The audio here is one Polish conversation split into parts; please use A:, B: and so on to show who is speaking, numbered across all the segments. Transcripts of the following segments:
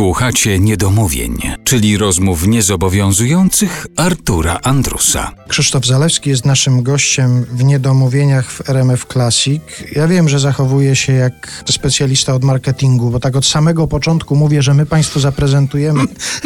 A: Słuchacie niedomówień, czyli rozmów niezobowiązujących Artura Andrusa.
B: Krzysztof Zalewski jest naszym gościem w Niedomówieniach w RMF Classic. Ja wiem, że zachowuje się jak specjalista od marketingu, bo tak od samego początku mówię, że my Państwu zaprezentujemy,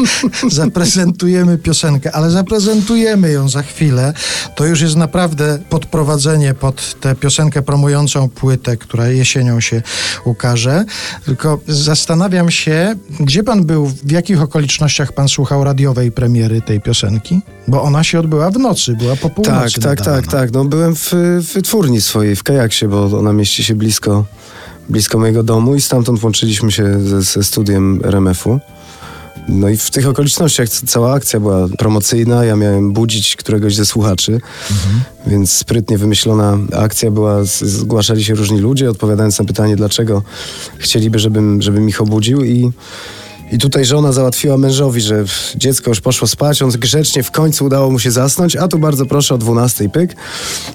B: zaprezentujemy piosenkę, ale zaprezentujemy ją za chwilę. To już jest naprawdę podprowadzenie pod tę piosenkę promującą płytę, która jesienią się ukaże. Tylko zastanawiam się, gdzie pan był, w jakich okolicznościach pan słuchał radiowej premiery tej piosenki? Bo ona się odbyła w nocy, była po północy.
C: Tak, tak, tak, tak. No byłem w, w wytwórni swojej, w Kajaksie, bo ona mieści się blisko, blisko mojego domu i stamtąd łączyliśmy się ze, ze studiem RMF-u. No i w tych okolicznościach cała akcja była promocyjna. Ja miałem budzić któregoś ze słuchaczy, więc sprytnie wymyślona akcja była. Zgłaszali się różni ludzie, odpowiadając na pytanie, dlaczego chcieliby, żebym, żebym ich obudził i i tutaj żona załatwiła mężowi, że dziecko już poszło spać, on grzecznie w końcu udało mu się zasnąć, a tu bardzo proszę o 12 pyk.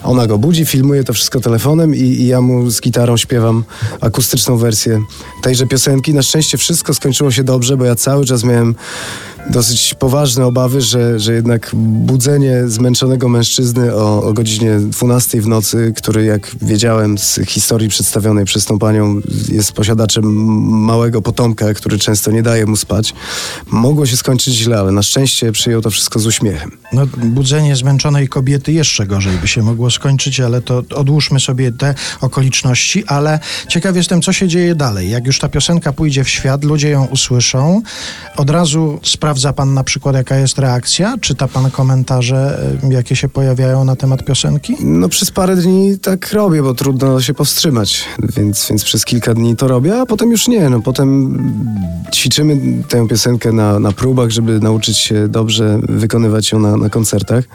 C: Ona go budzi, filmuje to wszystko telefonem i, i ja mu z gitarą śpiewam akustyczną wersję tejże piosenki. Na szczęście wszystko skończyło się dobrze, bo ja cały czas miałem dosyć poważne obawy, że, że jednak budzenie zmęczonego mężczyzny o, o godzinie 12 w nocy, który jak wiedziałem z historii przedstawionej przez tą panią jest posiadaczem małego potomka, który często nie daje mu spać, mogło się skończyć źle, ale na szczęście przyjął to wszystko z uśmiechem.
B: No, budzenie zmęczonej kobiety jeszcze gorzej by się mogło skończyć, ale to odłóżmy sobie te okoliczności, ale ciekaw jestem, co się dzieje dalej. Jak już ta piosenka pójdzie w świat, ludzie ją usłyszą, od razu sprawdza pan na przykład, jaka jest reakcja? Czyta pan komentarze, y, jakie się pojawiają na temat piosenki?
C: No przez parę dni tak robię, bo trudno się powstrzymać, więc, więc przez kilka dni to robię, a potem już nie. No potem ćwiczymy tę piosenkę na, na próbach, żeby nauczyć się dobrze wykonywać ją na, na koncertach.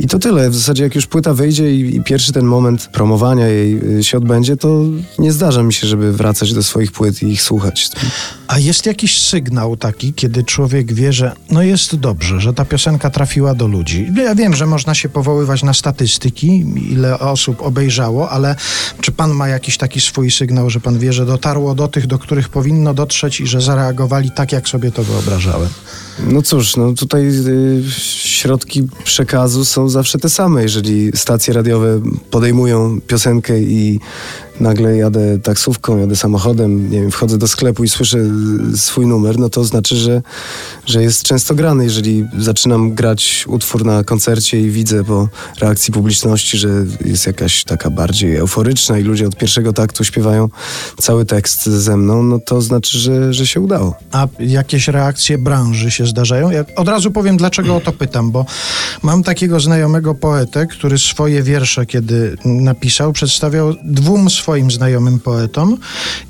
C: I to tyle. W zasadzie jak już płyta wyjdzie i, i pierwszy ten moment promowania jej y, się odbędzie, to nie zdarza mi się, żeby wracać do swoich płyt i ich słuchać.
B: A jest jakiś sygnał taki, kiedy człowiek wie, że no jest dobrze, że ta piosenka trafiła do ludzi. Ja wiem, że można się powoływać na statystyki, ile osób obejrzało, ale czy pan ma jakiś taki swój sygnał, że pan wie, że dotarło do tych, do których powinno dotrzeć i że zareagowali tak, jak sobie to wyobrażałem?
C: No cóż, no tutaj y, środki przekazu są zawsze te same. Jeżeli stacje radiowe podejmują piosenkę i nagle jadę taksówką, jadę samochodem, nie wiem, wchodzę do sklepu i słyszę y, swój numer, no to znaczy, że, że jest często grany. Jeżeli zaczynam grać utwór na koncercie i widzę po reakcji publiczności, że jest jakaś taka bardziej euforyczna i ludzie od pierwszego taktu śpiewają cały tekst ze mną, no to znaczy, że, że się udało.
B: A jakieś reakcje branży się zdarzają? Ja od razu powiem, dlaczego o to pytam, bo mam takiego znajomego poetę, który swoje wiersze, kiedy napisał, przedstawiał dwóm swoim znajomym poetom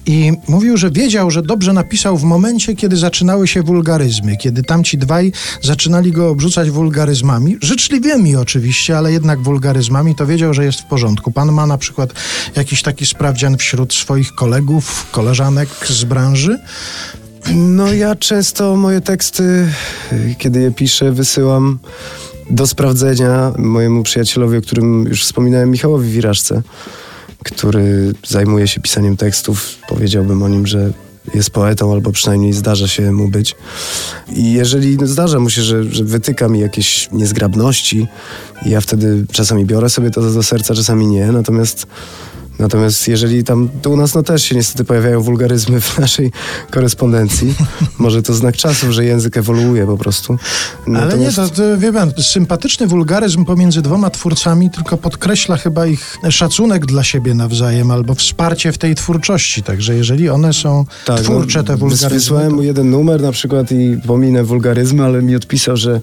B: i mówił, że wiedział, że dobrze napisał w momencie, kiedy zaczynały się wulgaryzmy, kiedy tamci dwaj zaczynali go obrzucać wulgaryzmami, życzliwymi oczywiście, ale jednak wulgaryzmami, to wiedział, że jest w porządku. Pan ma na przykład jakiś taki sprawdzian wśród swoich kolegów, koleżanek z branży?
C: No ja często moje teksty, kiedy je piszę, wysyłam do sprawdzenia mojemu przyjacielowi, o którym już wspominałem, Michałowi Wirażce, który zajmuje się pisaniem tekstów. Powiedziałbym o nim, że jest poetą, albo przynajmniej zdarza się mu być. I jeżeli zdarza mu się, że, że wytyka mi jakieś niezgrabności, ja wtedy czasami biorę sobie to do serca, czasami nie. Natomiast Natomiast jeżeli tam tu u nas no też się niestety pojawiają wulgaryzmy w naszej korespondencji, może to znak czasów, że język ewoluuje po prostu.
B: Ale nie, to, to wie pan, sympatyczny wulgaryzm pomiędzy dwoma twórcami tylko podkreśla chyba ich szacunek dla siebie nawzajem albo wsparcie w tej twórczości. Także jeżeli one są
C: Tak,
B: twórcze, te
C: no,
B: wulgaryzmy.
C: Wysłałem mu jeden numer na przykład i pominę wulgaryzmy, ale mi odpisał, że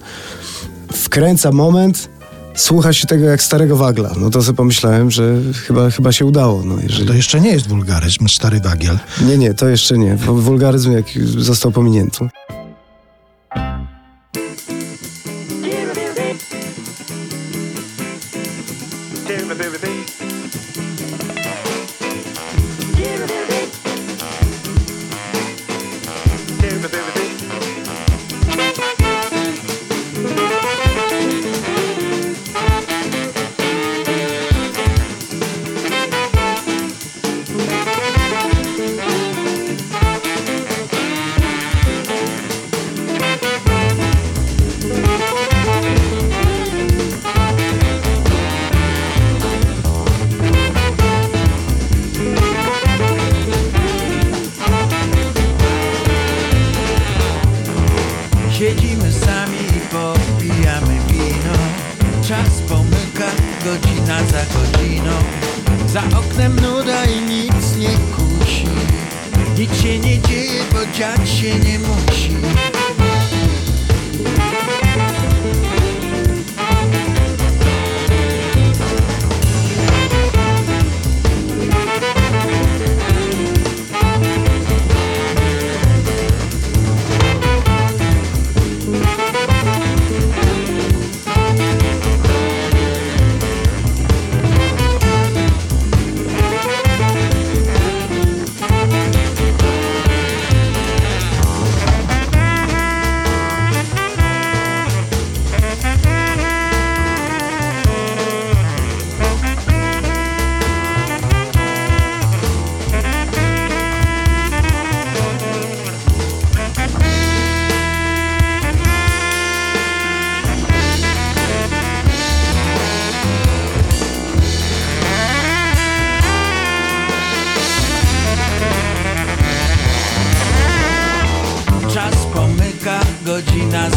C: wkręca moment, słucha się tego jak starego wagla. No to sobie pomyślałem, że chyba, chyba się udało. No, jeżeli...
B: To jeszcze nie jest wulgaryzm, stary wagiel.
C: Nie, nie, to jeszcze nie. W- Wulgaryzm jak został pominięty.
D: Siedzimy godzina za godziną Za oknem nuda i nic nie kusi. Nic się nie dzieje, bo dziać się nie musi pomyka, godzina